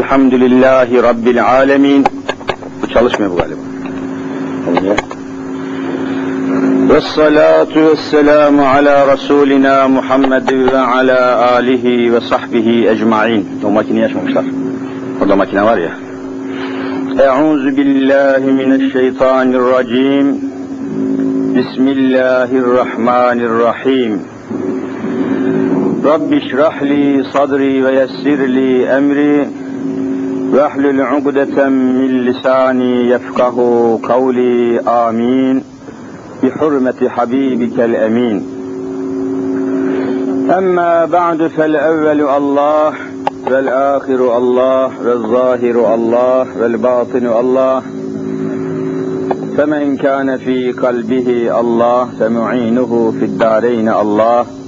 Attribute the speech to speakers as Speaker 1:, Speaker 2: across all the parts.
Speaker 1: Elhamdülillahi Rabbil alemin. Bu çalışmıyor bu galiba. Olmuyor. Vessalatu vesselamu ala Resulina Muhammed ve ala alihi ve sahbihi ecmain. O makineyi açmamışlar. Orada makine var ya. Euzu billahi mineşşeytanirracim. Bismillahirrahmanirrahim. Rabbi şrah li sadri ve yessir li emri واحلل عقدة من لساني يفقه قولي آمين. بحرمة حبيبك الأمين. أما بعد فالأول الله والآخر الله والظاهر الله والباطن الله. فمن كان في قلبه الله فمعينه في الدارين الله.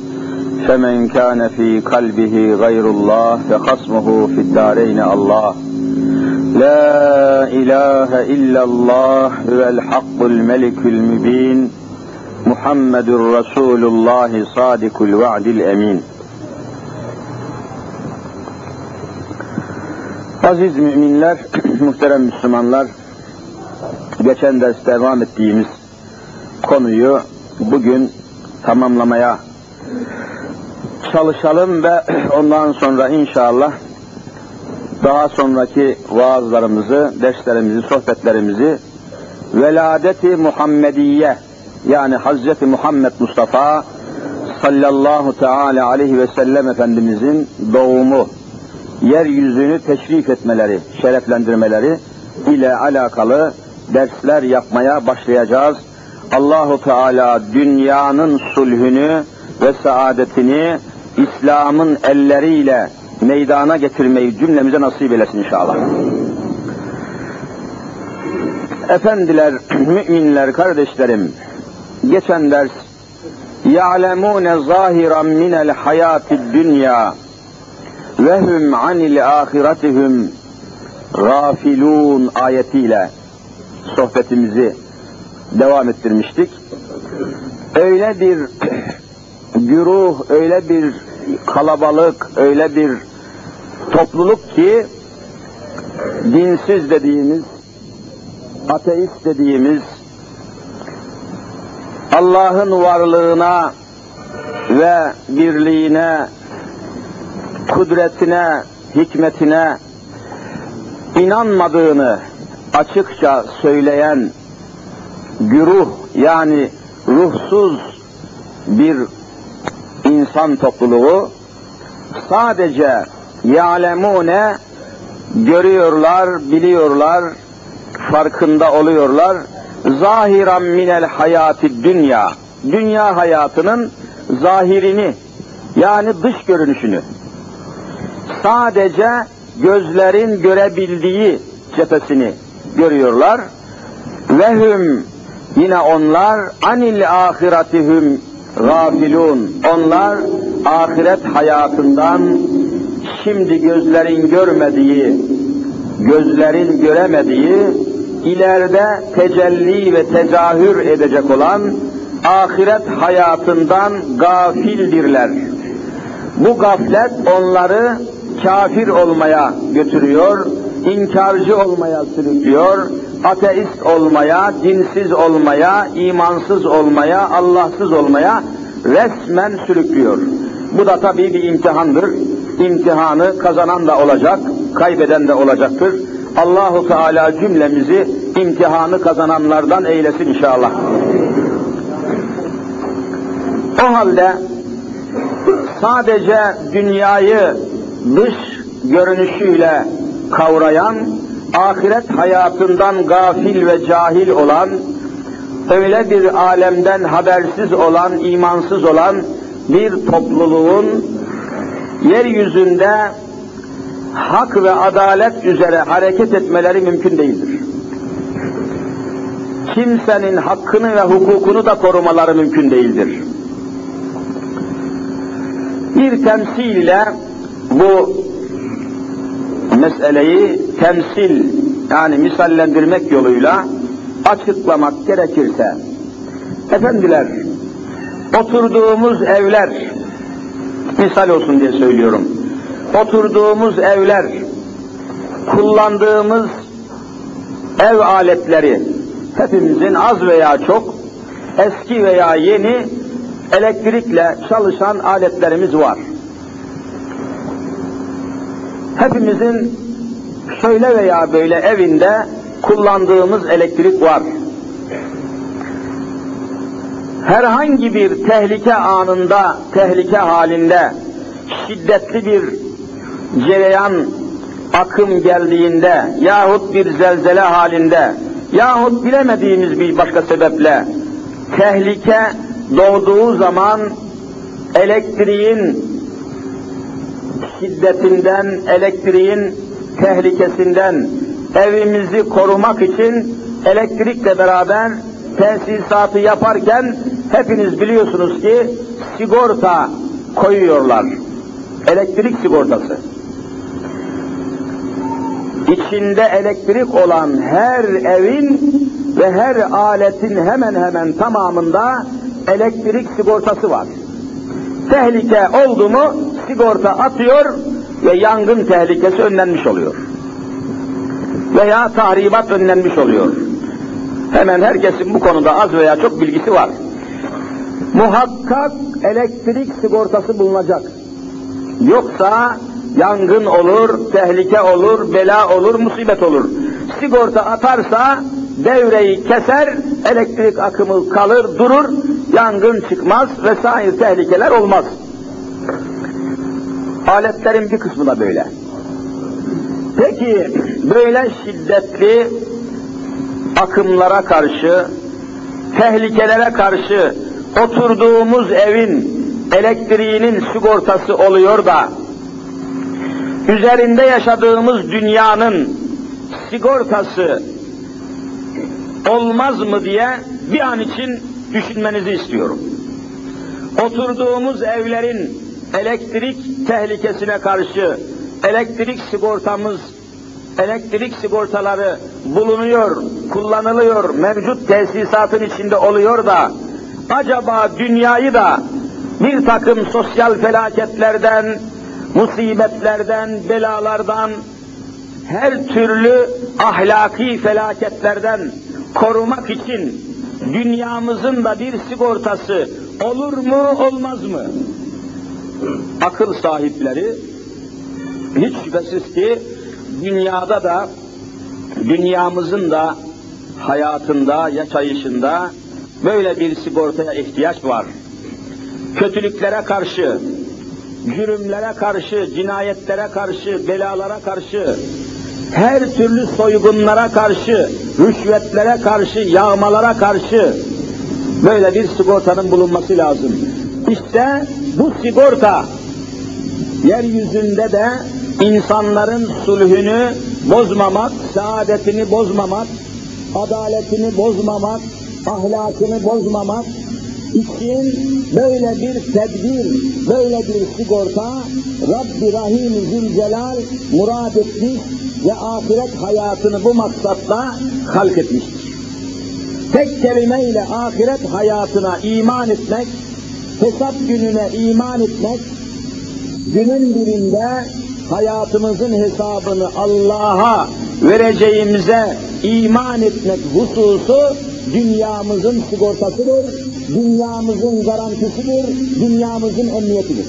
Speaker 1: فمن كان في قلبه غير الله فخصمه في الدارين الله لا إله إلا الله هو الحق الملك المبين محمد رسول الله صادق الوعد الأمين Aziz müminler, muhterem Müslümanlar, geçen ders devam ettiğimiz konuyu bugün tamamlamaya çalışalım ve ondan sonra inşallah daha sonraki vaazlarımızı, derslerimizi, sohbetlerimizi veladeti Muhammediye yani Hazreti Muhammed Mustafa sallallahu teala aleyhi ve sellem Efendimizin doğumu, yeryüzünü teşrif etmeleri, şereflendirmeleri ile alakalı dersler yapmaya başlayacağız. Allahu Teala dünyanın sulhünü ve saadetini İslam'ın elleriyle meydana getirmeyi cümlemize nasip eylesin inşallah. Efendiler, müminler, kardeşlerim, geçen ders يَعْلَمُونَ ظَاهِرًا مِنَ الْحَيَاةِ الدُّنْيَا وَهُمْ عَنِ الْآخِرَتِهُمْ gafilun ayetiyle sohbetimizi devam ettirmiştik. Öyle bir güruh, öyle bir kalabalık, öyle bir topluluk ki dinsiz dediğimiz, ateist dediğimiz, Allah'ın varlığına ve birliğine, kudretine, hikmetine inanmadığını açıkça söyleyen güruh yani ruhsuz bir insan topluluğu sadece yalemune görüyorlar, biliyorlar, farkında oluyorlar. Zahiran minel hayati dünya. Dünya hayatının zahirini yani dış görünüşünü sadece gözlerin görebildiği cephesini görüyorlar. Ve hüm yine onlar anil ahiretihüm gafilun. Onlar ahiret hayatından şimdi gözlerin görmediği, gözlerin göremediği, ileride tecelli ve tezahür edecek olan ahiret hayatından gafildirler. Bu gaflet onları kafir olmaya götürüyor, inkarcı olmaya sürüklüyor, ateist olmaya, dinsiz olmaya, imansız olmaya, Allahsız olmaya resmen sürüklüyor. Bu da tabii bir imtihandır. İmtihanı kazanan da olacak, kaybeden de olacaktır. Allahu Teala cümlemizi imtihanı kazananlardan eylesin inşallah. O halde sadece dünyayı dış görünüşüyle kavrayan, ahiret hayatından gafil ve cahil olan, öyle bir alemden habersiz olan, imansız olan bir topluluğun yeryüzünde hak ve adalet üzere hareket etmeleri mümkün değildir. Kimsenin hakkını ve hukukunu da korumaları mümkün değildir. Bir temsil ile bu meseleyi temsil yani misallendirmek yoluyla açıklamak gerekirse efendiler oturduğumuz evler misal olsun diye söylüyorum oturduğumuz evler kullandığımız ev aletleri, hepimizin az veya çok, eski veya yeni elektrikle çalışan aletlerimiz var. Hepimizin şöyle veya böyle evinde kullandığımız elektrik var. Herhangi bir tehlike anında, tehlike halinde şiddetli bir cereyan, akım geldiğinde yahut bir zelzele halinde yahut bilemediğimiz bir başka sebeple tehlike doğduğu zaman elektriğin şiddetinden, elektriğin tehlikesinden evimizi korumak için elektrikle beraber tesisatı yaparken hepiniz biliyorsunuz ki sigorta koyuyorlar. Elektrik sigortası. İçinde elektrik olan her evin ve her aletin hemen hemen tamamında elektrik sigortası var. Tehlike oldu mu sigorta atıyor ve yangın tehlikesi önlenmiş oluyor. Veya tahribat önlenmiş oluyor. Hemen herkesin bu konuda az veya çok bilgisi var. Muhakkak elektrik sigortası bulunacak. Yoksa yangın olur, tehlike olur, bela olur, musibet olur. Sigorta atarsa devreyi keser, elektrik akımı kalır, durur, yangın çıkmaz vesaire tehlikeler olmaz. Aletlerin bir kısmı da böyle. Peki böyle şiddetli akımlara karşı, tehlikelere karşı oturduğumuz evin elektriğinin sigortası oluyor da üzerinde yaşadığımız dünyanın sigortası olmaz mı diye bir an için düşünmenizi istiyorum. Oturduğumuz evlerin elektrik tehlikesine karşı elektrik sigortamız, elektrik sigortaları bulunuyor, kullanılıyor, mevcut tesisatın içinde oluyor da acaba dünyayı da bir takım sosyal felaketlerden, musibetlerden, belalardan, her türlü ahlaki felaketlerden korumak için dünyamızın da bir sigortası olur mu olmaz mı? Akıl sahipleri hiç şüphesiz ki dünyada da dünyamızın da hayatında, yaşayışında böyle bir sigortaya ihtiyaç var. Kötülüklere karşı, cürümlere karşı, cinayetlere karşı, belalara karşı, her türlü soygunlara karşı, rüşvetlere karşı, yağmalara karşı böyle bir sigortanın bulunması lazım. İşte bu sigorta yeryüzünde de insanların sulhünü bozmamak, saadetini bozmamak, adaletini bozmamak, ahlakını bozmamak için böyle bir tedbir, böyle bir sigorta Rabbi Rahim Zülcelal murad etmiş ve ahiret hayatını bu maksatla halk etmiştir. Tek kelimeyle ahiret hayatına iman etmek, hesap gününe iman etmek, günün birinde hayatımızın hesabını Allah'a vereceğimize iman etmek hususu dünyamızın sigortasıdır, dünyamızın garantisidir, dünyamızın emniyetidir.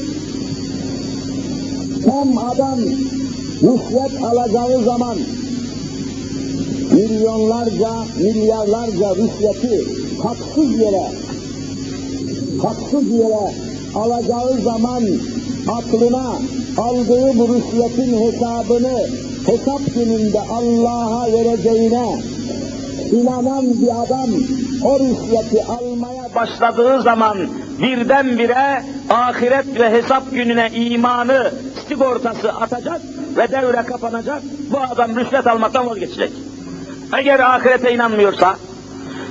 Speaker 1: Tam adam rüşvet alacağı zaman milyonlarca, milyarlarca rüşveti haksız yere, haksız yere alacağı zaman aklına aldığı bu rüşvetin hesabını hesap gününde Allah'a vereceğine inanan bir adam o rüşveti almaya başladığı zaman birdenbire ahiret ve hesap gününe imanı sigortası atacak ve devre kapanacak. Bu adam rüşvet almaktan vazgeçecek. Eğer ahirete inanmıyorsa,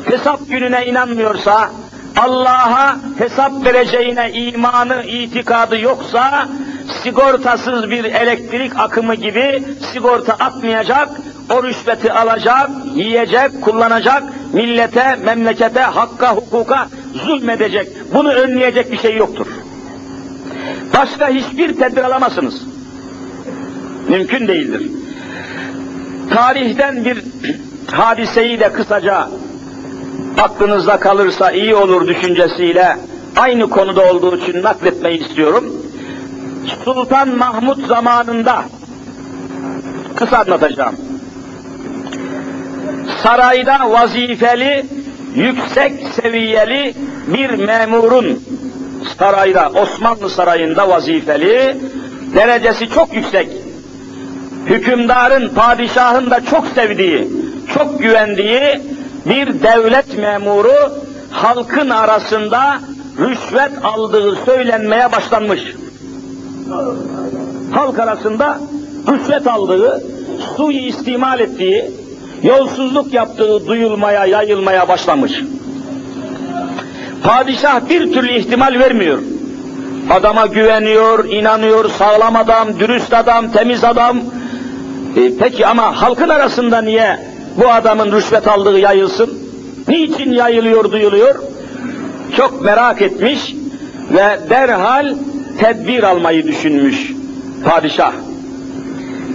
Speaker 1: hesap gününe inanmıyorsa, Allah'a hesap vereceğine imanı, itikadı yoksa, sigortasız bir elektrik akımı gibi sigorta atmayacak, o rüşveti alacak, yiyecek, kullanacak, millete, memlekete, hakka, hukuka zulmedecek. Bunu önleyecek bir şey yoktur. Başka hiçbir tedbir alamazsınız. Mümkün değildir. Tarihten bir hadiseyi de kısaca aklınızda kalırsa iyi olur düşüncesiyle aynı konuda olduğu için nakletmeyi istiyorum. Sultan Mahmud zamanında kısa anlatacağım. Sarayda vazifeli, yüksek seviyeli bir memurun sarayda, Osmanlı sarayında vazifeli, derecesi çok yüksek, hükümdarın, padişahın da çok sevdiği, çok güvendiği bir devlet memuru halkın arasında rüşvet aldığı söylenmeye başlanmış. Halk arasında rüşvet aldığı, suyu istimal ettiği, yolsuzluk yaptığı duyulmaya, yayılmaya başlamış. Padişah bir türlü ihtimal vermiyor. Adama güveniyor, inanıyor, sağlam adam, dürüst adam, temiz adam. E, peki ama halkın arasında niye bu adamın rüşvet aldığı yayılsın? Niçin yayılıyor, duyuluyor? Çok merak etmiş ve derhal tedbir almayı düşünmüş padişah.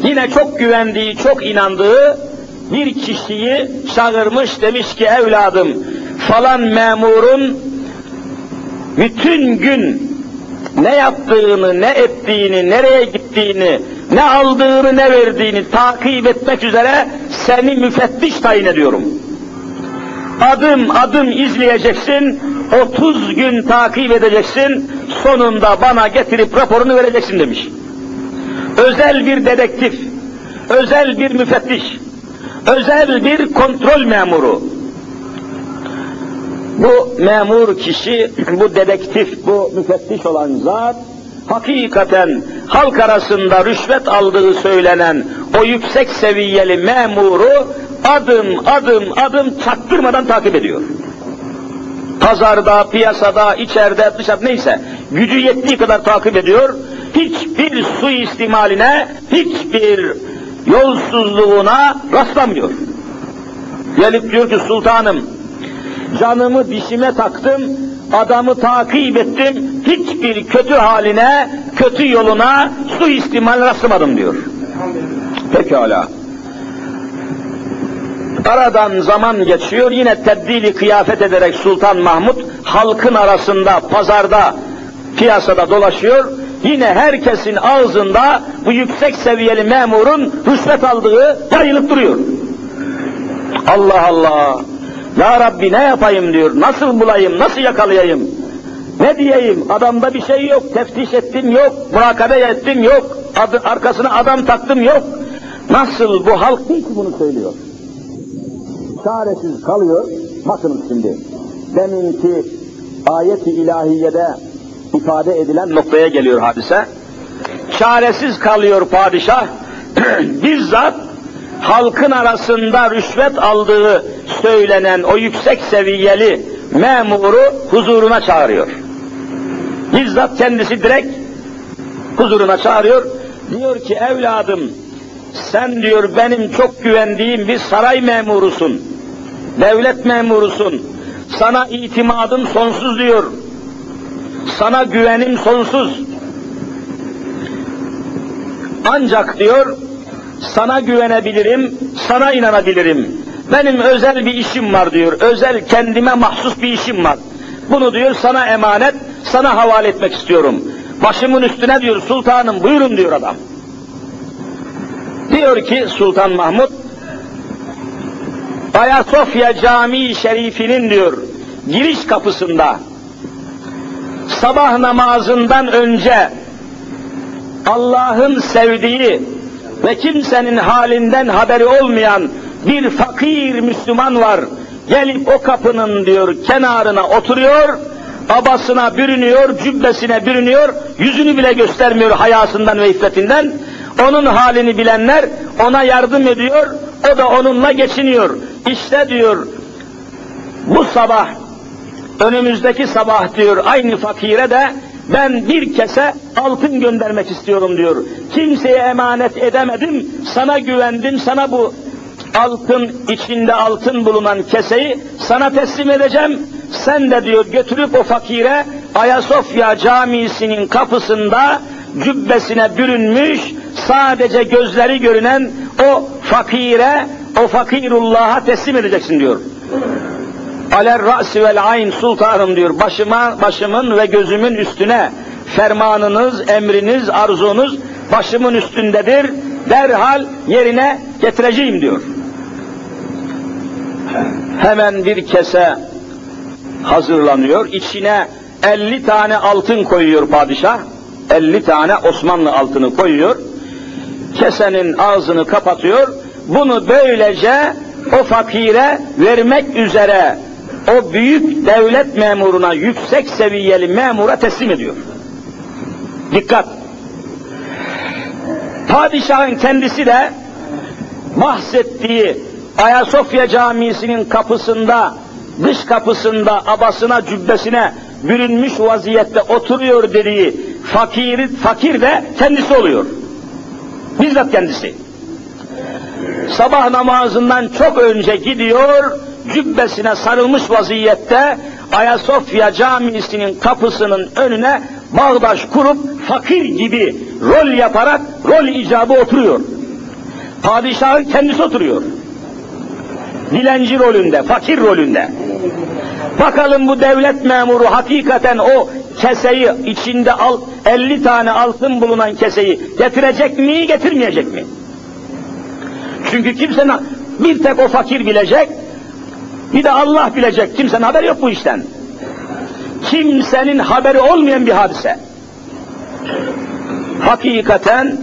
Speaker 1: Yine çok güvendiği, çok inandığı bir kişiyi çağırmış demiş ki evladım falan memurun bütün gün ne yaptığını, ne ettiğini, nereye gittiğini, ne aldığını, ne verdiğini takip etmek üzere seni müfettiş tayin ediyorum. Adım adım izleyeceksin, 30 gün takip edeceksin, sonunda bana getirip raporunu vereceksin demiş. Özel bir dedektif, özel bir müfettiş, özel bir kontrol memuru. Bu memur kişi, bu dedektif, bu müfettiş olan zat, hakikaten halk arasında rüşvet aldığı söylenen o yüksek seviyeli memuru adım adım adım çaktırmadan takip ediyor. Pazarda, piyasada, içeride, dışarıda neyse gücü yettiği kadar takip ediyor. Hiçbir suistimaline, hiçbir yolsuzluğuna rastlamıyor. Gelip diyor ki sultanım, canımı dişime taktım, adamı takip ettim, hiçbir kötü haline, kötü yoluna suistimal rastlamadım diyor. Pekala. Aradan zaman geçiyor, yine tebdili kıyafet ederek Sultan Mahmud halkın arasında, pazarda, piyasada dolaşıyor. Yine herkesin ağzında bu yüksek seviyeli memurun rüşvet aldığı yayılıp duruyor. Allah Allah! Ya Rabbi ne yapayım diyor, nasıl bulayım, nasıl yakalayayım? Ne diyeyim, adamda bir şey yok, teftiş ettim yok, murakabe ettim yok, adı, arkasına adam taktım yok. Nasıl bu halk hiç bunu söylüyor? Çaresiz kalıyor, bakın şimdi, deminki ayet-i ilahiyede ifade edilen noktaya geliyor hadise. Çaresiz kalıyor padişah, bizzat halkın arasında rüşvet aldığı söylenen o yüksek seviyeli memuru huzuruna çağırıyor. Bizzat kendisi direkt huzuruna çağırıyor. Diyor ki evladım sen diyor benim çok güvendiğim bir saray memurusun. Devlet memurusun. Sana itimadım sonsuz diyor. Sana güvenim sonsuz. Ancak diyor sana güvenebilirim, sana inanabilirim. Benim özel bir işim var diyor, özel kendime mahsus bir işim var. Bunu diyor sana emanet, sana havale etmek istiyorum. Başımın üstüne diyor sultanım buyurun diyor adam. Diyor ki Sultan Mahmud, Ayasofya Camii Şerifinin diyor giriş kapısında sabah namazından önce Allah'ın sevdiği ve kimsenin halinden haberi olmayan bir fakir Müslüman var. Gelip o kapının diyor kenarına oturuyor, abasına bürünüyor, cübbesine bürünüyor, yüzünü bile göstermiyor hayasından ve iffetinden. Onun halini bilenler ona yardım ediyor, o da onunla geçiniyor. İşte diyor bu sabah, önümüzdeki sabah diyor aynı fakire de ben bir kese altın göndermek istiyorum diyor. Kimseye emanet edemedim, sana güvendim, sana bu altın içinde altın bulunan keseyi sana teslim edeceğim. Sen de diyor götürüp o fakire Ayasofya Camisi'nin kapısında cübbesine bürünmüş, sadece gözleri görünen o fakire, o fakirullah'a teslim edeceksin diyor. Aler ra'si vel ayn sultanım diyor. Başıma, başımın ve gözümün üstüne fermanınız, emriniz, arzunuz başımın üstündedir. Derhal yerine getireceğim diyor. Hemen bir kese hazırlanıyor. İçine 50 tane altın koyuyor padişah. 50 tane Osmanlı altını koyuyor. Kesenin ağzını kapatıyor. Bunu böylece o fakire vermek üzere o büyük devlet memuruna, yüksek seviyeli memura teslim ediyor. Dikkat! Padişahın kendisi de bahsettiği Ayasofya Camisi'nin kapısında, dış kapısında abasına, cübbesine bürünmüş vaziyette oturuyor dediği fakir, fakir de kendisi oluyor. Bizzat kendisi. Sabah namazından çok önce gidiyor, cübbesine sarılmış vaziyette Ayasofya Camisi'nin kapısının önüne bağdaş kurup fakir gibi rol yaparak rol icabı oturuyor. Padişahın kendisi oturuyor. Dilenci rolünde, fakir rolünde. Bakalım bu devlet memuru hakikaten o keseyi içinde al, 50 tane altın bulunan keseyi getirecek mi, getirmeyecek mi? Çünkü kimsenin bir tek o fakir bilecek, bir de Allah bilecek. Kimsenin haberi yok bu işten. Kimsenin haberi olmayan bir hadise. Hakikaten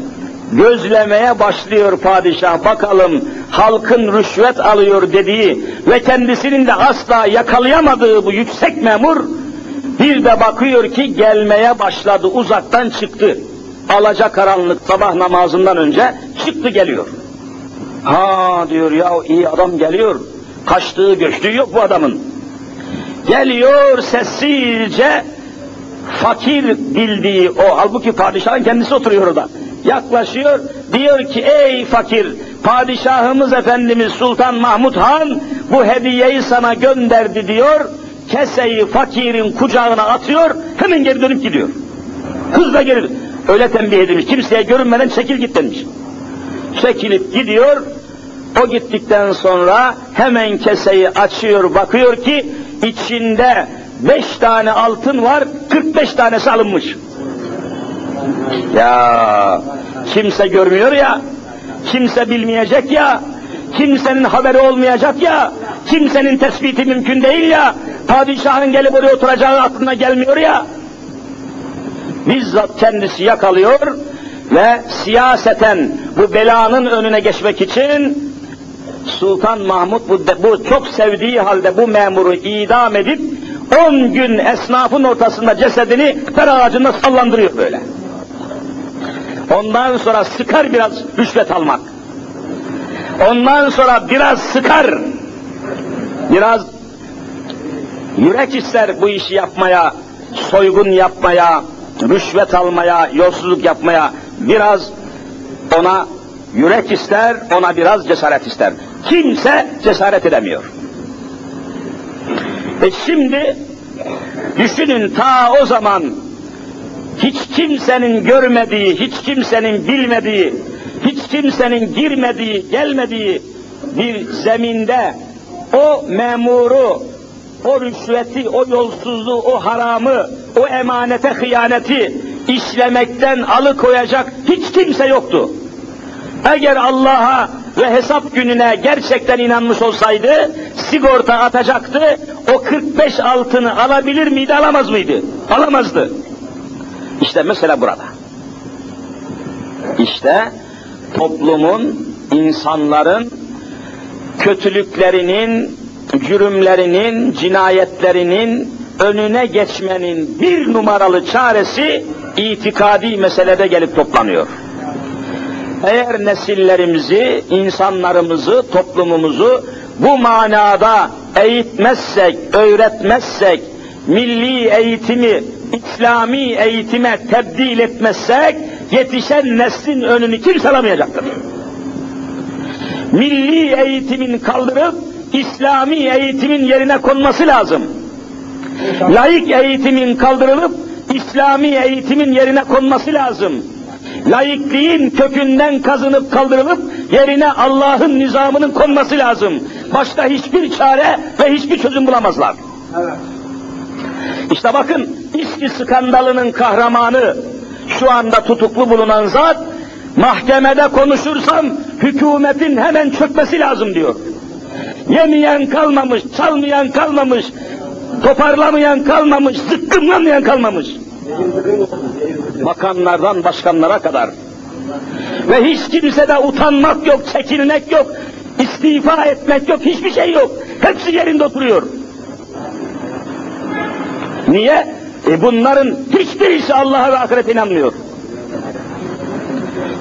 Speaker 1: gözlemeye başlıyor padişah. Bakalım halkın rüşvet alıyor dediği ve kendisinin de asla yakalayamadığı bu yüksek memur bir de bakıyor ki gelmeye başladı, uzaktan çıktı. Alaca karanlık sabah namazından önce çıktı geliyor. Ha diyor ya iyi adam geliyor. Kaçtığı göçtüğü yok bu adamın. Geliyor sessizce fakir bildiği o halbuki padişahın kendisi oturuyor orada. Yaklaşıyor diyor ki ey fakir padişahımız efendimiz Sultan Mahmud Han bu hediyeyi sana gönderdi diyor. Keseyi fakirin kucağına atıyor hemen geri dönüp gidiyor. Hızla geri öyle tembih edilmiş kimseye görünmeden çekil git demiş. Çekilip gidiyor o gittikten sonra hemen keseyi açıyor, bakıyor ki içinde beş tane altın var, 45 tanesi alınmış. Ya kimse görmüyor ya, kimse bilmeyecek ya, kimsenin haberi olmayacak ya, kimsenin tespiti mümkün değil ya, padişahın gelip oraya oturacağı aklına gelmiyor ya. Bizzat kendisi yakalıyor ve siyaseten bu belanın önüne geçmek için Sultan Mahmut bu, bu çok sevdiği halde bu memuru idam edip 10 gün esnafın ortasında cesedini per ağacında sallandırıyor böyle. Ondan sonra sıkar biraz rüşvet almak. Ondan sonra biraz sıkar. Biraz yürek ister bu işi yapmaya, soygun yapmaya, rüşvet almaya, yolsuzluk yapmaya biraz ona yürek ister, ona biraz cesaret ister. Kimse cesaret edemiyor. E şimdi düşünün ta o zaman hiç kimsenin görmediği, hiç kimsenin bilmediği, hiç kimsenin girmediği, gelmediği bir zeminde o memuru, o rüşveti, o yolsuzluğu, o haramı, o emanete hıyaneti işlemekten alıkoyacak hiç kimse yoktu. Eğer Allah'a ve hesap gününe gerçekten inanmış olsaydı sigorta atacaktı. O 45 altını alabilir miydi, alamaz mıydı? Alamazdı. İşte mesela burada. İşte toplumun, insanların kötülüklerinin, cürümlerinin, cinayetlerinin önüne geçmenin bir numaralı çaresi itikadi meselede gelip toplanıyor. Eğer nesillerimizi, insanlarımızı, toplumumuzu bu manada eğitmezsek, öğretmezsek, milli eğitimi, İslami eğitime tebdil etmezsek, yetişen neslin önünü kimse alamayacaktır. Milli eğitimin kaldırıp, İslami eğitimin yerine konması lazım. Laik eğitimin kaldırılıp, İslami eğitimin yerine konması lazım laikliğin kökünden kazınıp kaldırılıp yerine Allah'ın nizamının konması lazım. Başka hiçbir çare ve hiçbir çözüm bulamazlar.
Speaker 2: Evet.
Speaker 1: İşte bakın İSKİ skandalının kahramanı şu anda tutuklu bulunan zat mahkemede konuşursam hükümetin hemen çökmesi lazım diyor. Yemeyen kalmamış, çalmayan kalmamış, toparlamayan kalmamış, zıkkımlamayan kalmamış. Bakanlardan başkanlara kadar. Ve hiç kimsede utanmak yok, çekilmek yok, istifa etmek yok, hiçbir şey yok. Hepsi yerinde oturuyor. Niye? E bunların hiçbirisi Allah'a ve ahirete inanmıyor.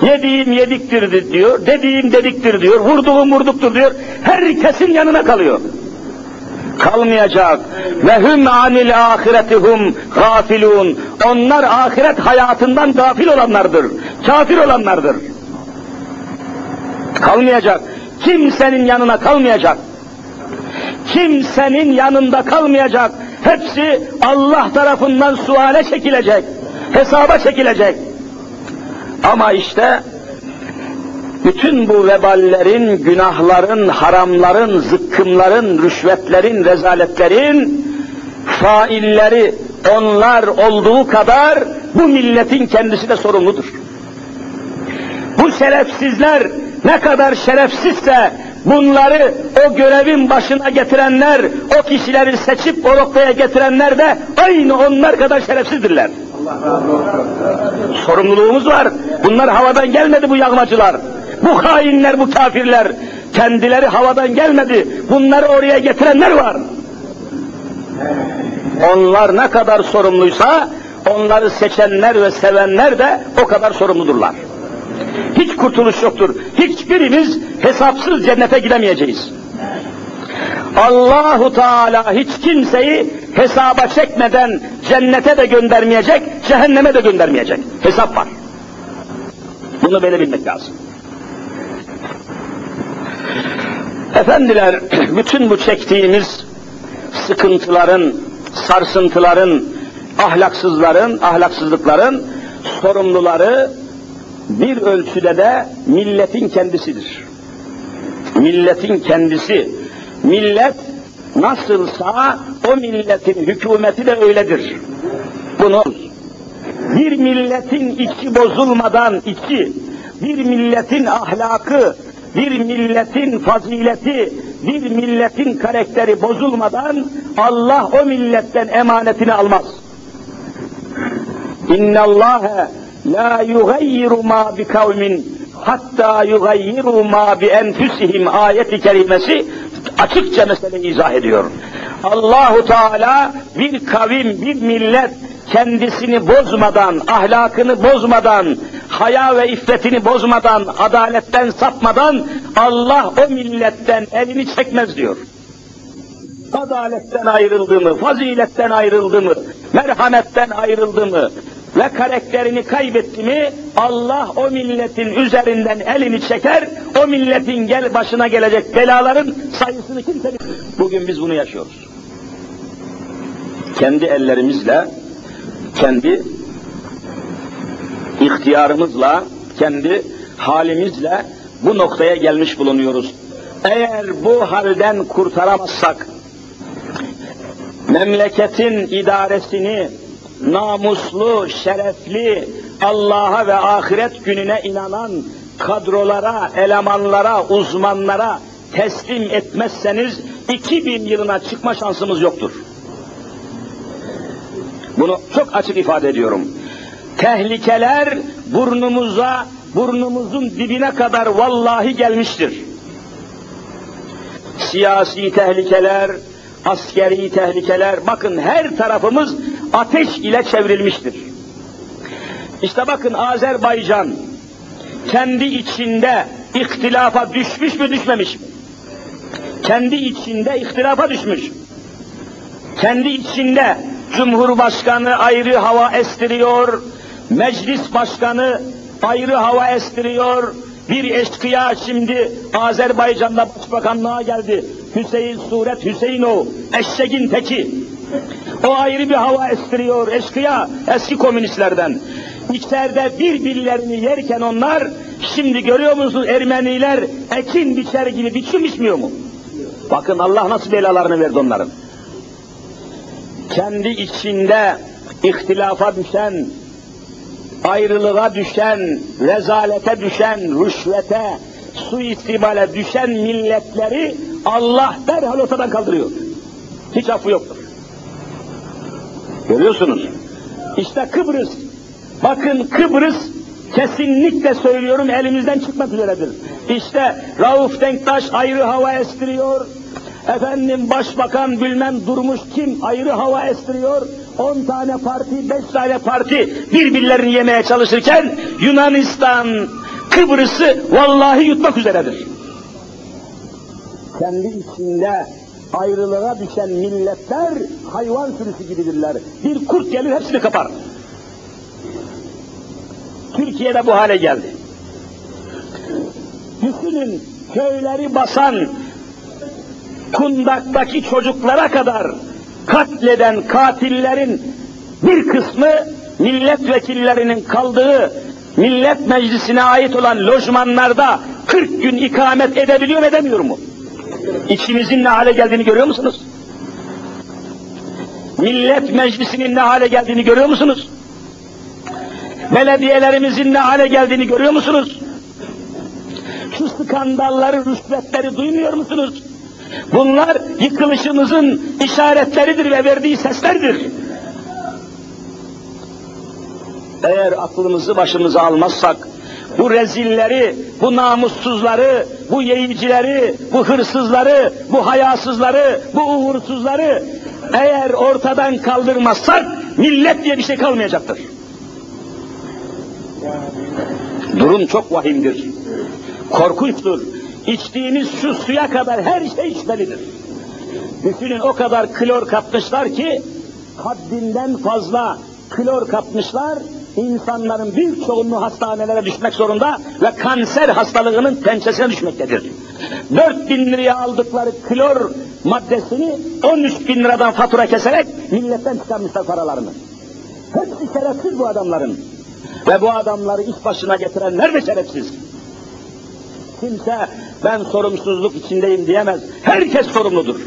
Speaker 1: Yediğim yediktir diyor, dediğim dediktir diyor, vurduğum vurduktur diyor. Herkesin yanına kalıyor. Kalmayacak. Ve hum anil ahiretihum gafilun. Onlar ahiret hayatından gafil olanlardır. Kafir olanlardır. Kalmayacak. Kimsenin yanına kalmayacak. Kimsenin yanında kalmayacak. Hepsi Allah tarafından suale çekilecek. Hesaba çekilecek. Ama işte bütün bu veballerin, günahların, haramların, zıkkımların, rüşvetlerin, rezaletlerin failleri onlar olduğu kadar bu milletin kendisi de sorumludur. Bu şerefsizler ne kadar şerefsizse bunları o görevin başına getirenler, o kişileri seçip o noktaya getirenler de aynı onlar kadar şerefsizdirler. Sorumluluğumuz var. Bunlar havadan gelmedi bu yağmacılar. Bu hainler, bu kafirler. Kendileri havadan gelmedi. Bunları oraya getirenler var. Onlar ne kadar sorumluysa onları seçenler ve sevenler de o kadar sorumludurlar. Hiç kurtuluş yoktur. Hiçbirimiz hesapsız cennete gidemeyeceğiz. Allahu Teala hiç kimseyi hesaba çekmeden cennete de göndermeyecek, cehenneme de göndermeyecek. Hesap var. Bunu böyle bilmek lazım. Efendiler, bütün bu çektiğimiz sıkıntıların, sarsıntıların, ahlaksızların, ahlaksızlıkların sorumluları bir ölçüde de milletin kendisidir. Milletin kendisi. Millet nasılsa o milletin hükümeti de öyledir. Bunu bir milletin içi bozulmadan içi, bir milletin ahlakı, bir milletin fazileti, bir milletin karakteri bozulmadan Allah o milletten emanetini almaz. İnna Allah la yugayyiru ma bi kavmin hatta yugayyiru ma bi enfusihim ayeti kerimesi açıkça meseleyi izah ediyor. Allahu Teala bir kavim, bir millet kendisini bozmadan, ahlakını bozmadan, haya ve iffetini bozmadan, adaletten sapmadan Allah o milletten elini çekmez diyor. Adaletten ayrıldı mı, faziletten ayrıldı mı, merhametten ayrıldı mı ve karakterini kaybetti mi Allah o milletin üzerinden elini çeker, o milletin gel başına gelecek belaların sayısını kimse. Bugün biz bunu yaşıyoruz. Kendi ellerimizle kendi ihtiyarımızla, kendi halimizle bu noktaya gelmiş bulunuyoruz. Eğer bu halden kurtaramazsak, memleketin idaresini namuslu, şerefli, Allah'a ve ahiret gününe inanan kadrolara, elemanlara, uzmanlara teslim etmezseniz 2000 yılına çıkma şansımız yoktur. Bunu çok açık ifade ediyorum. Tehlikeler burnumuza, burnumuzun dibine kadar vallahi gelmiştir. Siyasi tehlikeler, askeri tehlikeler, bakın her tarafımız ateş ile çevrilmiştir. İşte bakın Azerbaycan kendi içinde ihtilafa düşmüş mü düşmemiş mi? Kendi içinde ihtilafa düşmüş. Kendi içinde Cumhurbaşkanı ayrı hava estiriyor, meclis başkanı ayrı hava estiriyor, bir eşkıya şimdi Azerbaycan'da başbakanlığa geldi. Hüseyin Suret Hüseyinov, eşeğin teki. O ayrı bir hava estiriyor eskiya, eski komünistlerden. İçeride birbirlerini yerken onlar, şimdi görüyor musunuz Ermeniler ekin biçer gibi biçim biçmiyor mu? Bakın Allah nasıl belalarını verdi onların. Kendi içinde ihtilafa düşen, ayrılığa düşen, rezalete düşen, rüşvete, suistimale düşen milletleri Allah derhal ortadan kaldırıyor. Hiç affı yoktur. Görüyorsunuz. İşte Kıbrıs. Bakın Kıbrıs kesinlikle söylüyorum elimizden çıkmak üzeredir. İşte Rauf Denktaş ayrı hava estiriyor. Efendim başbakan bilmem durmuş kim ayrı hava estiriyor. 10 tane parti, 5 tane parti birbirlerini yemeye çalışırken Yunanistan Kıbrıs'ı vallahi yutmak üzeredir. Kendi içinde ayrılığa düşen milletler hayvan sürüsü gibidirler. Bir kurt gelir hepsini kapar. Türkiye'de bu hale geldi. Düşünün köyleri basan kundaktaki çocuklara kadar katleden katillerin bir kısmı milletvekillerinin kaldığı millet meclisine ait olan lojmanlarda 40 gün ikamet edebiliyor mu edemiyor mu? İçimizin ne hale geldiğini görüyor musunuz? Millet meclisinin ne hale geldiğini görüyor musunuz? Belediyelerimizin ne hale geldiğini görüyor musunuz? Şu skandalları, rüşvetleri duymuyor musunuz? Bunlar yıkılışımızın işaretleridir ve verdiği seslerdir. Eğer aklımızı başımıza almazsak, bu rezilleri, bu namussuzları, bu yeyicileri, bu hırsızları, bu hayasızları, bu uğursuzları eğer ortadan kaldırmazsak millet diye bir şey kalmayacaktır. Durum çok vahimdir. Korkunçtur. İçtiğiniz şu suya kadar her şey içmelidir. Düşünün o kadar klor katmışlar ki haddinden fazla klor katmışlar, insanların büyük çoğunluğu hastanelere düşmek zorunda ve kanser hastalığının pençesine düşmektedir. 4 bin liraya aldıkları klor maddesini 13 bin liradan fatura keserek milletten çıkarmışlar paralarını. Hepsi şerefsiz bu adamların. Ve bu adamları iş başına getirenler de şerefsiz. Kimse ben sorumsuzluk içindeyim diyemez. Herkes sorumludur.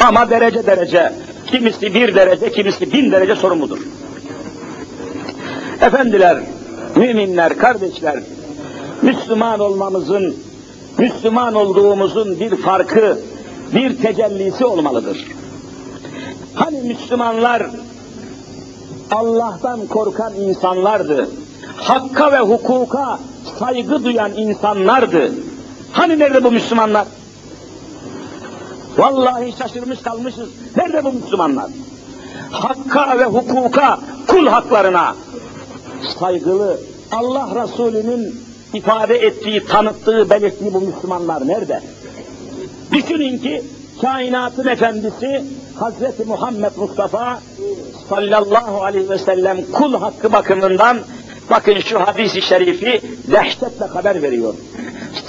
Speaker 1: Ama derece derece, kimisi bir derece, kimisi bin derece sorumludur. Efendiler, müminler, kardeşler, Müslüman olmamızın, Müslüman olduğumuzun bir farkı, bir tecellisi olmalıdır. Hani Müslümanlar Allah'tan korkan insanlardı. Hakka ve hukuka saygı duyan insanlardı. Hani nerede bu Müslümanlar? Vallahi şaşırmış kalmışız. Nerede bu Müslümanlar? Hakka ve hukuka, kul haklarına saygılı, Allah Resulü'nün ifade ettiği, tanıttığı, belirttiği bu Müslümanlar nerede? Düşünün ki kainatın efendisi Hazreti Muhammed Mustafa sallallahu aleyhi ve sellem kul hakkı bakımından bakın şu hadisi şerifi dehşetle haber veriyor.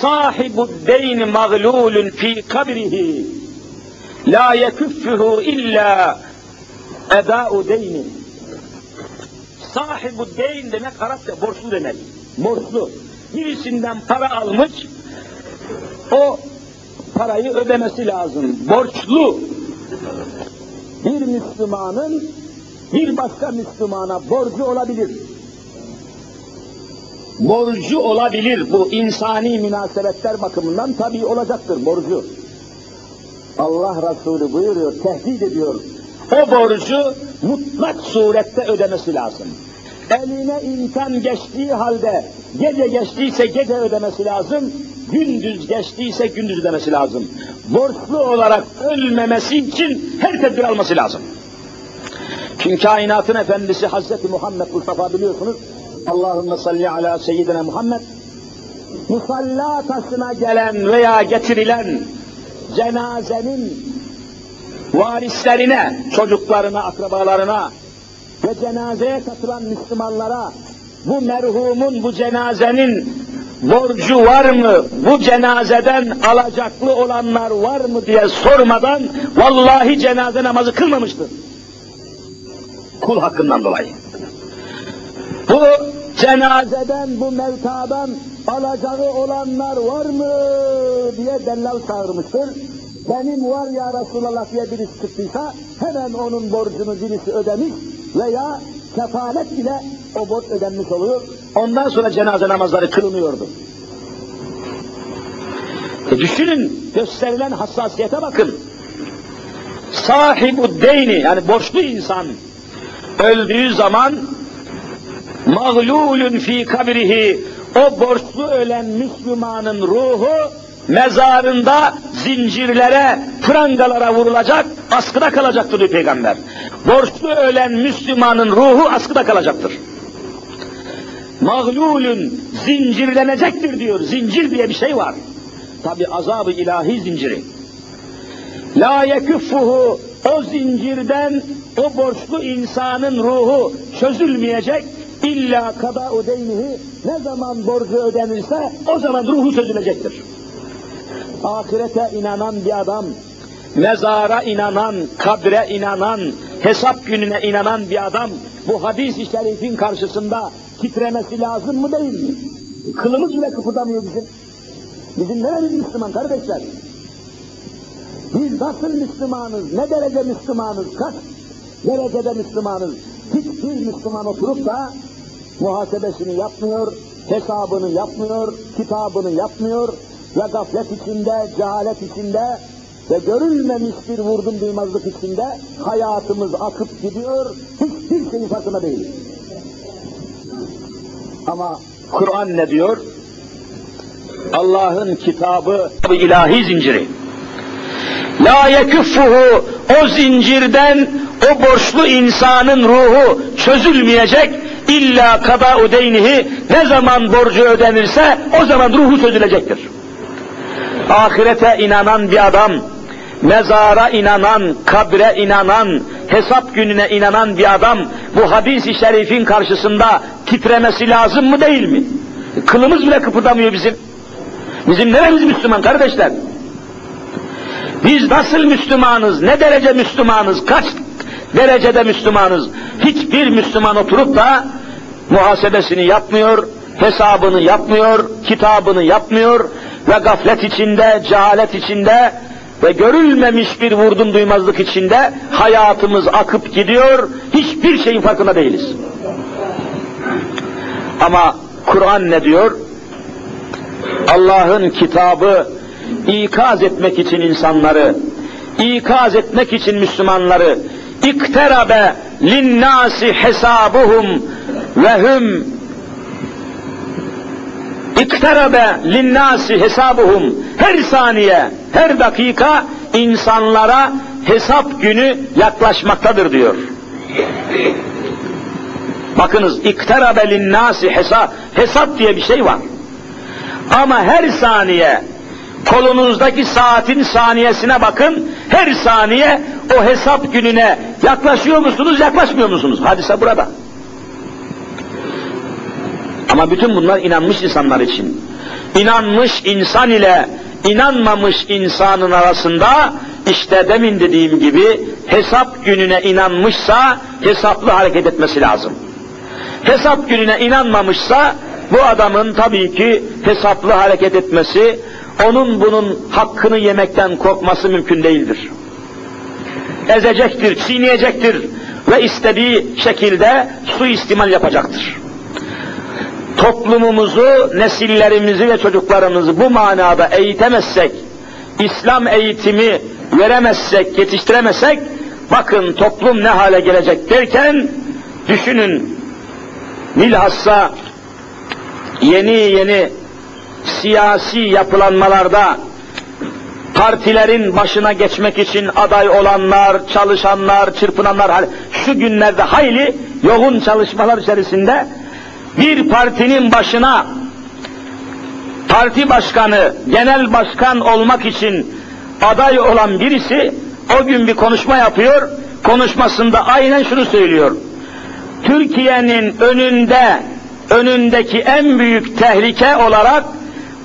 Speaker 1: Sahibu deyn mağlulun fi kabrihi la yekuffuhu illa eda'u deyni. Sahibu deyn demek Arapça borçlu demek. Borçlu. Birisinden para almış, o parayı ödemesi lazım. Borçlu. Bir Müslümanın bir başka Müslümana borcu olabilir. Borcu olabilir. Bu insani münasebetler bakımından tabii olacaktır borcu. Allah Resulü buyuruyor, tehdit ediyor. O borcu mutlak surette ödemesi lazım. Eline imkan geçtiği halde, gece geçtiyse gece ödemesi lazım, gündüz geçtiyse gündüz ödemesi lazım. Borçlu olarak ölmemesi için her tedbir alması lazım. Çünkü kainatın efendisi Hazreti Muhammed Mustafa biliyorsunuz. Allahümme salli ala seyyidina Muhammed. Musalla taşına gelen veya getirilen cenazenin varislerine, çocuklarına, akrabalarına ve cenazeye katılan Müslümanlara bu merhumun, bu cenazenin borcu var mı, bu cenazeden alacaklı olanlar var mı diye sormadan vallahi cenaze namazı kılmamıştır. Kul hakkından dolayı. Bu cenazeden, bu mevtadan alacağı olanlar var mı diye dellal çağırmıştır. Benim var ya Resulallah diye birisi çıktıysa hemen onun borcunu birisi ödemiş veya kefalet ile o borç ödenmiş oluyor. Ondan sonra cenaze namazları kılınıyordu. E düşünün gösterilen hassasiyete bakın. Sahibu deyni yani borçlu insan öldüğü zaman mağlulun fi kabrihi o borçlu ölen Müslümanın ruhu mezarında zincirlere, prangalara vurulacak, askıda kalacaktır diyor Peygamber. Borçlu ölen Müslümanın ruhu askıda kalacaktır. Mağlulün zincirlenecektir diyor. Zincir diye bir şey var. Tabi azabı ilahi zinciri. La yekuffuhu o zincirden o borçlu insanın ruhu çözülmeyecek. İlla kada udeynihi ne zaman borcu ödenirse o zaman ruhu çözülecektir. Ahirete inanan bir adam, mezara inanan, kabre inanan, hesap gününe inanan bir adam bu hadis-i şerifin karşısında titremesi lazım mı değil mi? Kılımız bile kıpırdamıyor bizim. Bizim neremiz Müslüman kardeşler? Biz nasıl Müslümanız, ne derece Müslümanız, kaç derecede Müslümanız? Hiçbir Müslüman oturup da muhasebesini yapmıyor, hesabını yapmıyor, kitabını yapmıyor ve gaflet içinde, cehalet içinde ve görülmemiş bir vurdum duymazlık içinde hayatımız akıp gidiyor, hiçbir şeyin farkında değil. Ama Kur'an ne diyor? Allah'ın kitabı ilahi zinciri. La yekuffuhu o zincirden o borçlu insanın ruhu çözülmeyecek illa kada udeynihi ne zaman borcu ödenirse o zaman ruhu çözülecektir. Ahirete inanan bir adam, mezara inanan, kabre inanan, hesap gününe inanan bir adam bu hadis-i şerifin karşısında titremesi lazım mı değil mi? Kılımız bile kıpırdamıyor bizim. Bizim neremiz Müslüman kardeşler? Biz nasıl Müslümanız, ne derece Müslümanız, kaç derecede Müslümanız? Hiçbir Müslüman oturup da muhasebesini yapmıyor, hesabını yapmıyor, kitabını yapmıyor ve gaflet içinde, cehalet içinde ve görülmemiş bir vurdum duymazlık içinde hayatımız akıp gidiyor, hiçbir şeyin farkında değiliz. Ama Kur'an ne diyor? Allah'ın kitabı ikaz etmek için insanları, ikaz etmek için Müslümanları, ikterabe linnâsi hesabuhum ve hum ikterabe linnâsi hesabuhum her saniye, her dakika insanlara hesap günü yaklaşmaktadır diyor. Bakınız ikterabe linnâsi hesap, hesap diye bir şey var. Ama her saniye kolunuzdaki saatin saniyesine bakın, her saniye o hesap gününe yaklaşıyor musunuz, yaklaşmıyor musunuz? Hadise burada. Ama bütün bunlar inanmış insanlar için. İnanmış insan ile inanmamış insanın arasında işte demin dediğim gibi hesap gününe inanmışsa hesaplı hareket etmesi lazım. Hesap gününe inanmamışsa bu adamın tabii ki hesaplı hareket etmesi, onun bunun hakkını yemekten korkması mümkün değildir. Ezecektir, çiğneyecektir ve istediği şekilde suistimal yapacaktır. Toplumumuzu, nesillerimizi ve çocuklarımızı bu manada eğitemezsek, İslam eğitimi veremezsek, yetiştiremezsek, bakın toplum ne hale gelecek derken, düşünün, bilhassa yeni yeni siyasi yapılanmalarda partilerin başına geçmek için aday olanlar, çalışanlar, çırpınanlar şu günlerde hayli yoğun çalışmalar içerisinde bir partinin başına parti başkanı, genel başkan olmak için aday olan birisi o gün bir konuşma yapıyor. Konuşmasında aynen şunu söylüyor. Türkiye'nin önünde önündeki en büyük tehlike olarak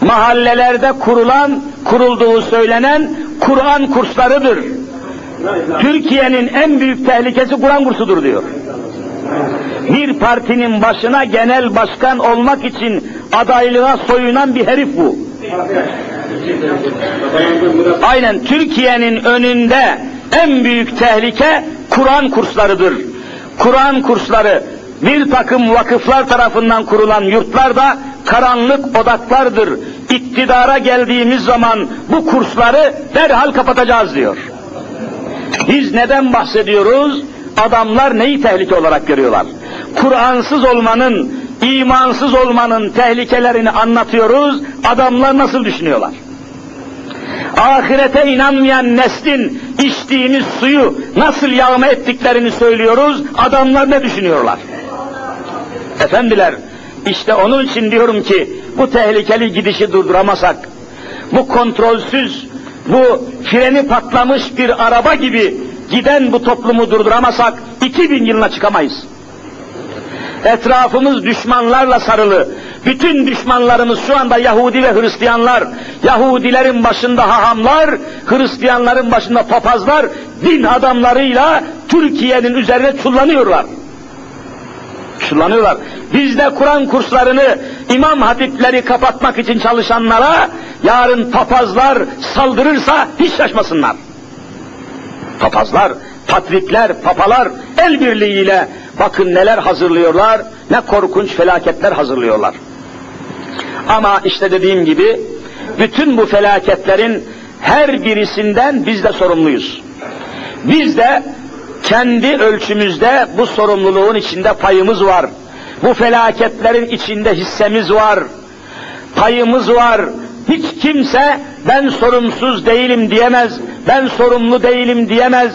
Speaker 1: mahallelerde kurulan, kurulduğu söylenen Kur'an kurslarıdır. Türkiye'nin en büyük tehlikesi Kur'an kursudur diyor. Bir partinin başına genel başkan olmak için adaylığa soyunan bir herif bu. Aynen Türkiye'nin önünde en büyük tehlike Kur'an kurslarıdır. Kur'an kursları bir takım vakıflar tarafından kurulan yurtlar da karanlık odaklardır. İktidara geldiğimiz zaman bu kursları derhal kapatacağız diyor. Biz neden bahsediyoruz? Adamlar neyi tehlike olarak görüyorlar? Kur'ansız olmanın, imansız olmanın tehlikelerini anlatıyoruz. Adamlar nasıl düşünüyorlar? Ahirete inanmayan neslin içtiğimiz suyu nasıl yağma ettiklerini söylüyoruz. Adamlar ne düşünüyorlar? Efendiler, işte onun için diyorum ki bu tehlikeli gidişi durduramasak, bu kontrolsüz, bu freni patlamış bir araba gibi giden bu toplumu durduramasak 2000 yılına çıkamayız. Etrafımız düşmanlarla sarılı. Bütün düşmanlarımız şu anda Yahudi ve Hristiyanlar. Yahudilerin başında hahamlar, Hristiyanların başında papazlar, din adamlarıyla Türkiye'nin üzerine çullanıyorlar. Çullanıyorlar. Biz de Kur'an kurslarını, imam hatipleri kapatmak için çalışanlara yarın papazlar saldırırsa hiç şaşmasınlar. Papazlar, patrikler, papalar el birliğiyle bakın neler hazırlıyorlar, ne korkunç felaketler hazırlıyorlar. Ama işte dediğim gibi bütün bu felaketlerin her birisinden biz de sorumluyuz. Biz de kendi ölçümüzde bu sorumluluğun içinde payımız var. Bu felaketlerin içinde hissemiz var. Payımız var. Hiç kimse ben sorumsuz değilim diyemez, ben sorumlu değilim diyemez,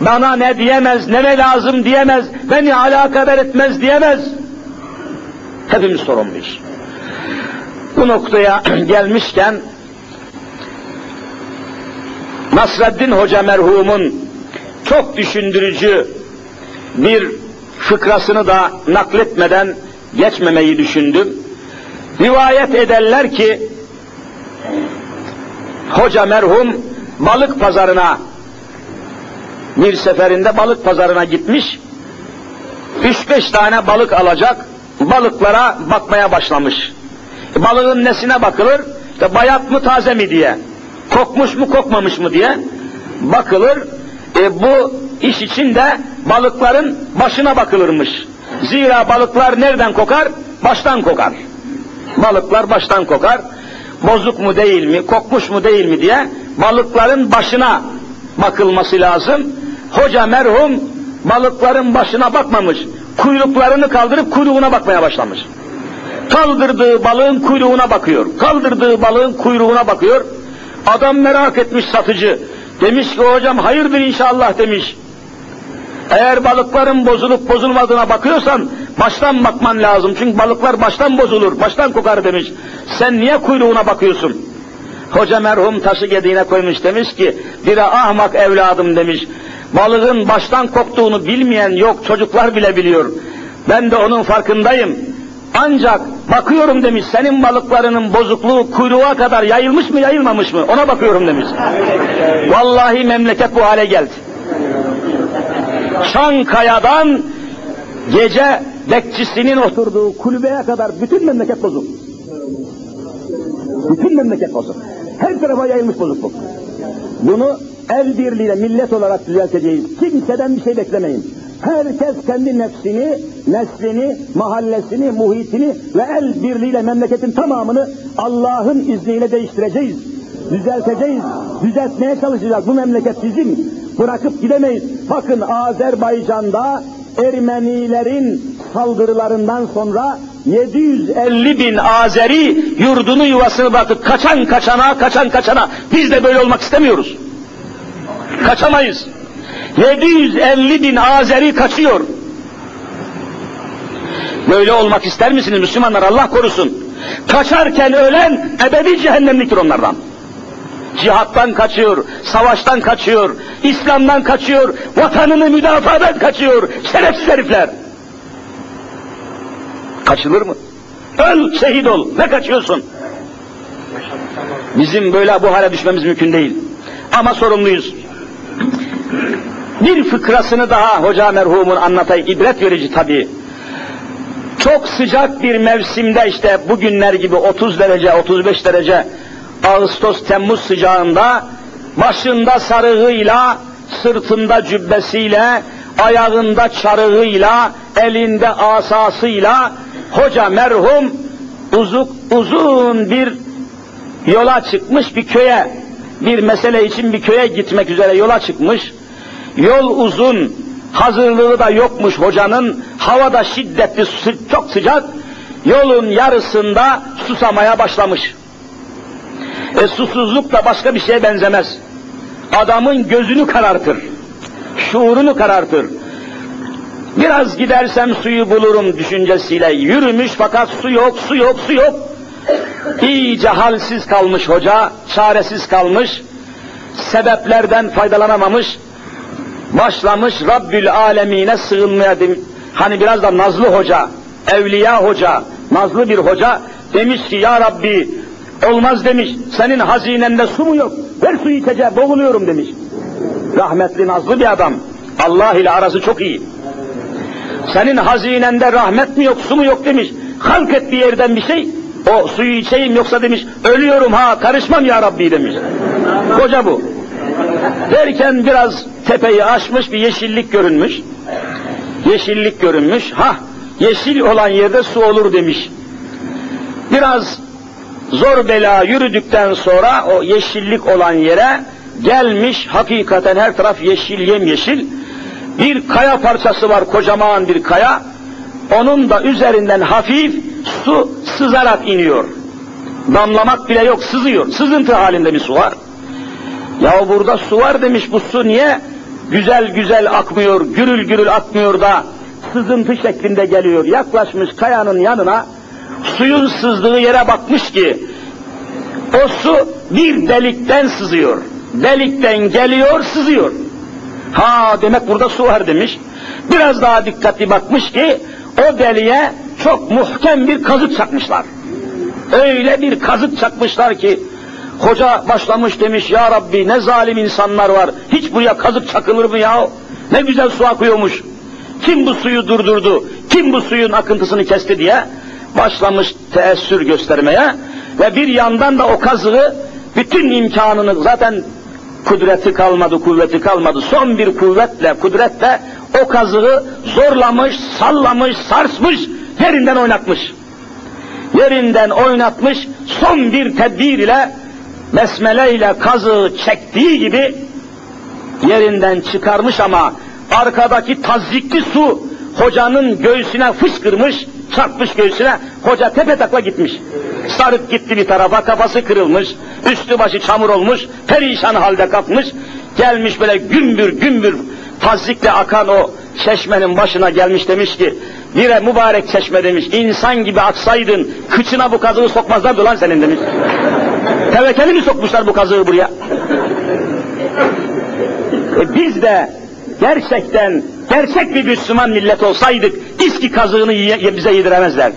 Speaker 1: bana ne diyemez, ne lazım diyemez, beni alakadar etmez diyemez. Hepimiz sorumluyuz. Bu noktaya gelmişken Nasreddin Hoca merhumun çok düşündürücü bir fıkrasını da nakletmeden geçmemeyi düşündüm. Rivayet ederler ki hoca merhum balık pazarına bir seferinde balık pazarına gitmiş. Üç beş tane balık alacak. Balıklara bakmaya başlamış. E, balığın nesine bakılır? İşte bayat mı taze mi diye. Kokmuş mu kokmamış mı diye bakılır. E, bu iş için de balıkların başına bakılırmış. Zira balıklar nereden kokar? Baştan kokar. Balıklar baştan kokar. Bozuk mu değil mi, kokmuş mu değil mi diye balıkların başına bakılması lazım. Hoca merhum balıkların başına bakmamış. Kuyruklarını kaldırıp kuyruğuna bakmaya başlamış. Kaldırdığı balığın kuyruğuna bakıyor. Kaldırdığı balığın kuyruğuna bakıyor. Adam merak etmiş satıcı. Demiş ki hocam hayırdır inşallah demiş. Eğer balıkların bozulup bozulmadığına bakıyorsan baştan bakman lazım. Çünkü balıklar baştan bozulur, baştan kokar demiş. Sen niye kuyruğuna bakıyorsun? Hoca merhum taşı gediğine koymuş demiş ki, bire ahmak evladım demiş. Balığın baştan koktuğunu bilmeyen yok, çocuklar bile biliyor. Ben de onun farkındayım. Ancak bakıyorum demiş, senin balıklarının bozukluğu kuyruğa kadar yayılmış mı yayılmamış mı? Ona bakıyorum demiş. Vallahi memleket bu hale geldi. Çankaya'dan gece bekçisinin oturduğu kulübeye kadar bütün memleket bozuk. Bütün memleket bozuk. Her tarafa yayılmış bozukluk. Bunu el birliğiyle millet olarak düzelteceğiz. Kimseden bir şey beklemeyin. Herkes kendi nefsini, neslini, mahallesini, muhitini ve el birliğiyle memleketin tamamını Allah'ın izniyle değiştireceğiz. Düzelteceğiz, düzeltmeye çalışacağız. Bu memleket bizim. Bırakıp gidemeyiz. Bakın Azerbaycan'da Ermenilerin saldırılarından sonra 750 bin Azeri yurdunu yuvasını bırakıp kaçan kaçana, kaçan kaçana. Biz de böyle olmak istemiyoruz. Kaçamayız. 750 bin Azeri kaçıyor. Böyle olmak ister misiniz Müslümanlar? Allah korusun. Kaçarken ölen ebedi cehennemliktir onlardan. Cihattan kaçıyor, savaştan kaçıyor, İslam'dan kaçıyor, vatanını müdafadan kaçıyor. Şerefsiz herifler. Kaçılır mı? Öl, şehit ol. Ne kaçıyorsun? Bizim böyle bu hale düşmemiz mümkün değil. Ama sorumluyuz. Bir fıkrasını daha hoca merhumun anlatayım. ibret verici tabii. Çok sıcak bir mevsimde işte bugünler gibi 30 derece, 35 derece Ağustos, Temmuz sıcağında başında sarığıyla, sırtında cübbesiyle, ayağında çarığıyla, elinde asasıyla hoca merhum uzuk, uzun bir yola çıkmış bir köye, bir mesele için bir köye gitmek üzere yola çıkmış. Yol uzun, hazırlığı da yokmuş hocanın, hava da şiddetli, çok sıcak, yolun yarısında susamaya başlamış. E susuzluk da başka bir şeye benzemez. Adamın gözünü karartır, şuurunu karartır. Biraz gidersem suyu bulurum düşüncesiyle yürümüş fakat su yok, su yok, su yok. İyice halsiz kalmış hoca, çaresiz kalmış, sebeplerden faydalanamamış, başlamış Rabbül Alemine sığınmaya hani biraz da nazlı hoca, evliya hoca, nazlı bir hoca demiş ki ya Rabbi olmaz demiş senin hazinende su mu yok ver su içeceğim boğuluyorum demiş. Rahmetli nazlı bir adam Allah ile arası çok iyi. Senin hazinende rahmet mi yok su mu yok demiş. Halk et bir yerden bir şey o suyu içeyim yoksa demiş ölüyorum ha karışmam ya Rabbi demiş. Koca bu. Derken biraz tepeyi aşmış bir yeşillik görünmüş. Yeşillik görünmüş. Ha yeşil olan yerde su olur demiş. Biraz zor bela yürüdükten sonra o yeşillik olan yere gelmiş hakikaten her taraf yeşil yemyeşil. Bir kaya parçası var kocaman bir kaya. Onun da üzerinden hafif su sızarak iniyor. Damlamak bile yok sızıyor. Sızıntı halinde bir su var. Ya burada su var demiş bu su niye güzel güzel akmıyor, gürül gürül akmıyor da sızıntı şeklinde geliyor. Yaklaşmış kayanın yanına suyun sızdığı yere bakmış ki o su bir delikten sızıyor. Delikten geliyor, sızıyor. Ha demek burada su var demiş. Biraz daha dikkatli bakmış ki o deliğe çok muhkem bir kazık çakmışlar. Öyle bir kazık çakmışlar ki Hoca başlamış demiş ya Rabbi ne zalim insanlar var. Hiç buraya kazık çakılır mı ya? Ne güzel su akıyormuş. Kim bu suyu durdurdu? Kim bu suyun akıntısını kesti diye başlamış teessür göstermeye ve bir yandan da o kazığı bütün imkanını zaten kudreti kalmadı, kuvveti kalmadı. Son bir kuvvetle, kudretle o kazığı zorlamış, sallamış, sarsmış, yerinden oynatmış. Yerinden oynatmış, son bir tedbir ile besmele ile kazığı çektiği gibi yerinden çıkarmış ama arkadaki tazikli su hocanın göğsüne fışkırmış, çarpmış göğsüne, hoca tepe takla gitmiş. Sarıp gitti bir tarafa, kafası kırılmış, üstü başı çamur olmuş, perişan halde kapmış, gelmiş böyle gümbür gümbür tazikle akan o çeşmenin başına gelmiş demiş ki, bire mübarek çeşme demiş, insan gibi aksaydın, kıçına bu kazığı sokmazlardı lan senin demiş. Tevekkeli mi sokmuşlar bu kazığı buraya? E biz de gerçekten gerçek bir Müslüman millet olsaydık İSKİ kazığını bize yediremezlerdi.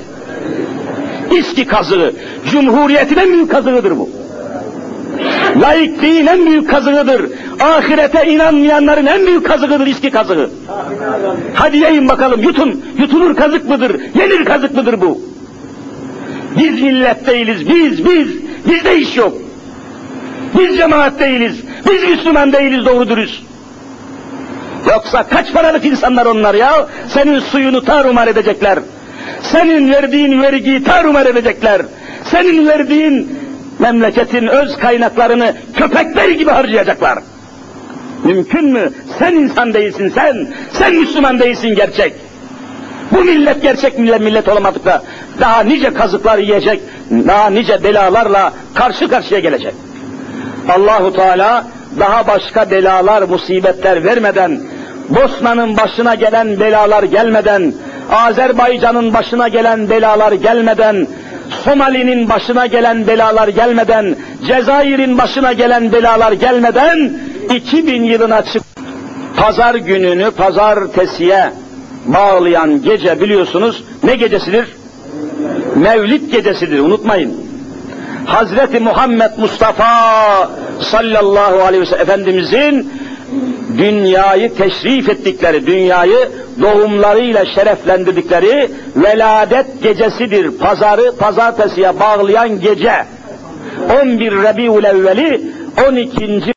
Speaker 1: İSKİ kazığı, Cumhuriyet'in en büyük kazığıdır bu. Laikliğin en büyük kazığıdır. Ahirete inanmayanların en büyük kazığıdır İSKİ kazığı. Hadi yiyin bakalım, yutun. Yutulur kazık mıdır, yenir kazık mıdır bu? Biz millet değiliz, biz, biz. Bizde iş yok. Biz cemaat değiliz, biz Müslüman değiliz doğru dürüst. Yoksa kaç paralık insanlar onlar ya? Senin suyunu tarumar edecekler. Senin verdiğin vergiyi tarumar edecekler. Senin verdiğin memleketin öz kaynaklarını köpekler gibi harcayacaklar. Mümkün mü? Sen insan değilsin sen. Sen Müslüman değilsin gerçek. Bu millet gerçek millet, millet olamadıkta daha nice kazıklar yiyecek, daha nice belalarla karşı karşıya gelecek. Allahu Teala daha başka belalar, musibetler vermeden, Bosna'nın başına gelen belalar gelmeden, Azerbaycan'ın başına gelen belalar gelmeden, Somali'nin başına gelen belalar gelmeden, Cezayir'in başına gelen belalar gelmeden 2000 yılına çık. Pazar gününü pazar tesiye bağlayan gece biliyorsunuz ne gecesidir? Mevlid gecesidir unutmayın. Hazreti Muhammed Mustafa sallallahu aleyhi ve sellem Efendimizin dünyayı teşrif ettikleri, dünyayı doğumlarıyla şereflendirdikleri veladet gecesidir. Pazarı pazartesiye bağlayan gece. 11 Rebiul Evveli 12.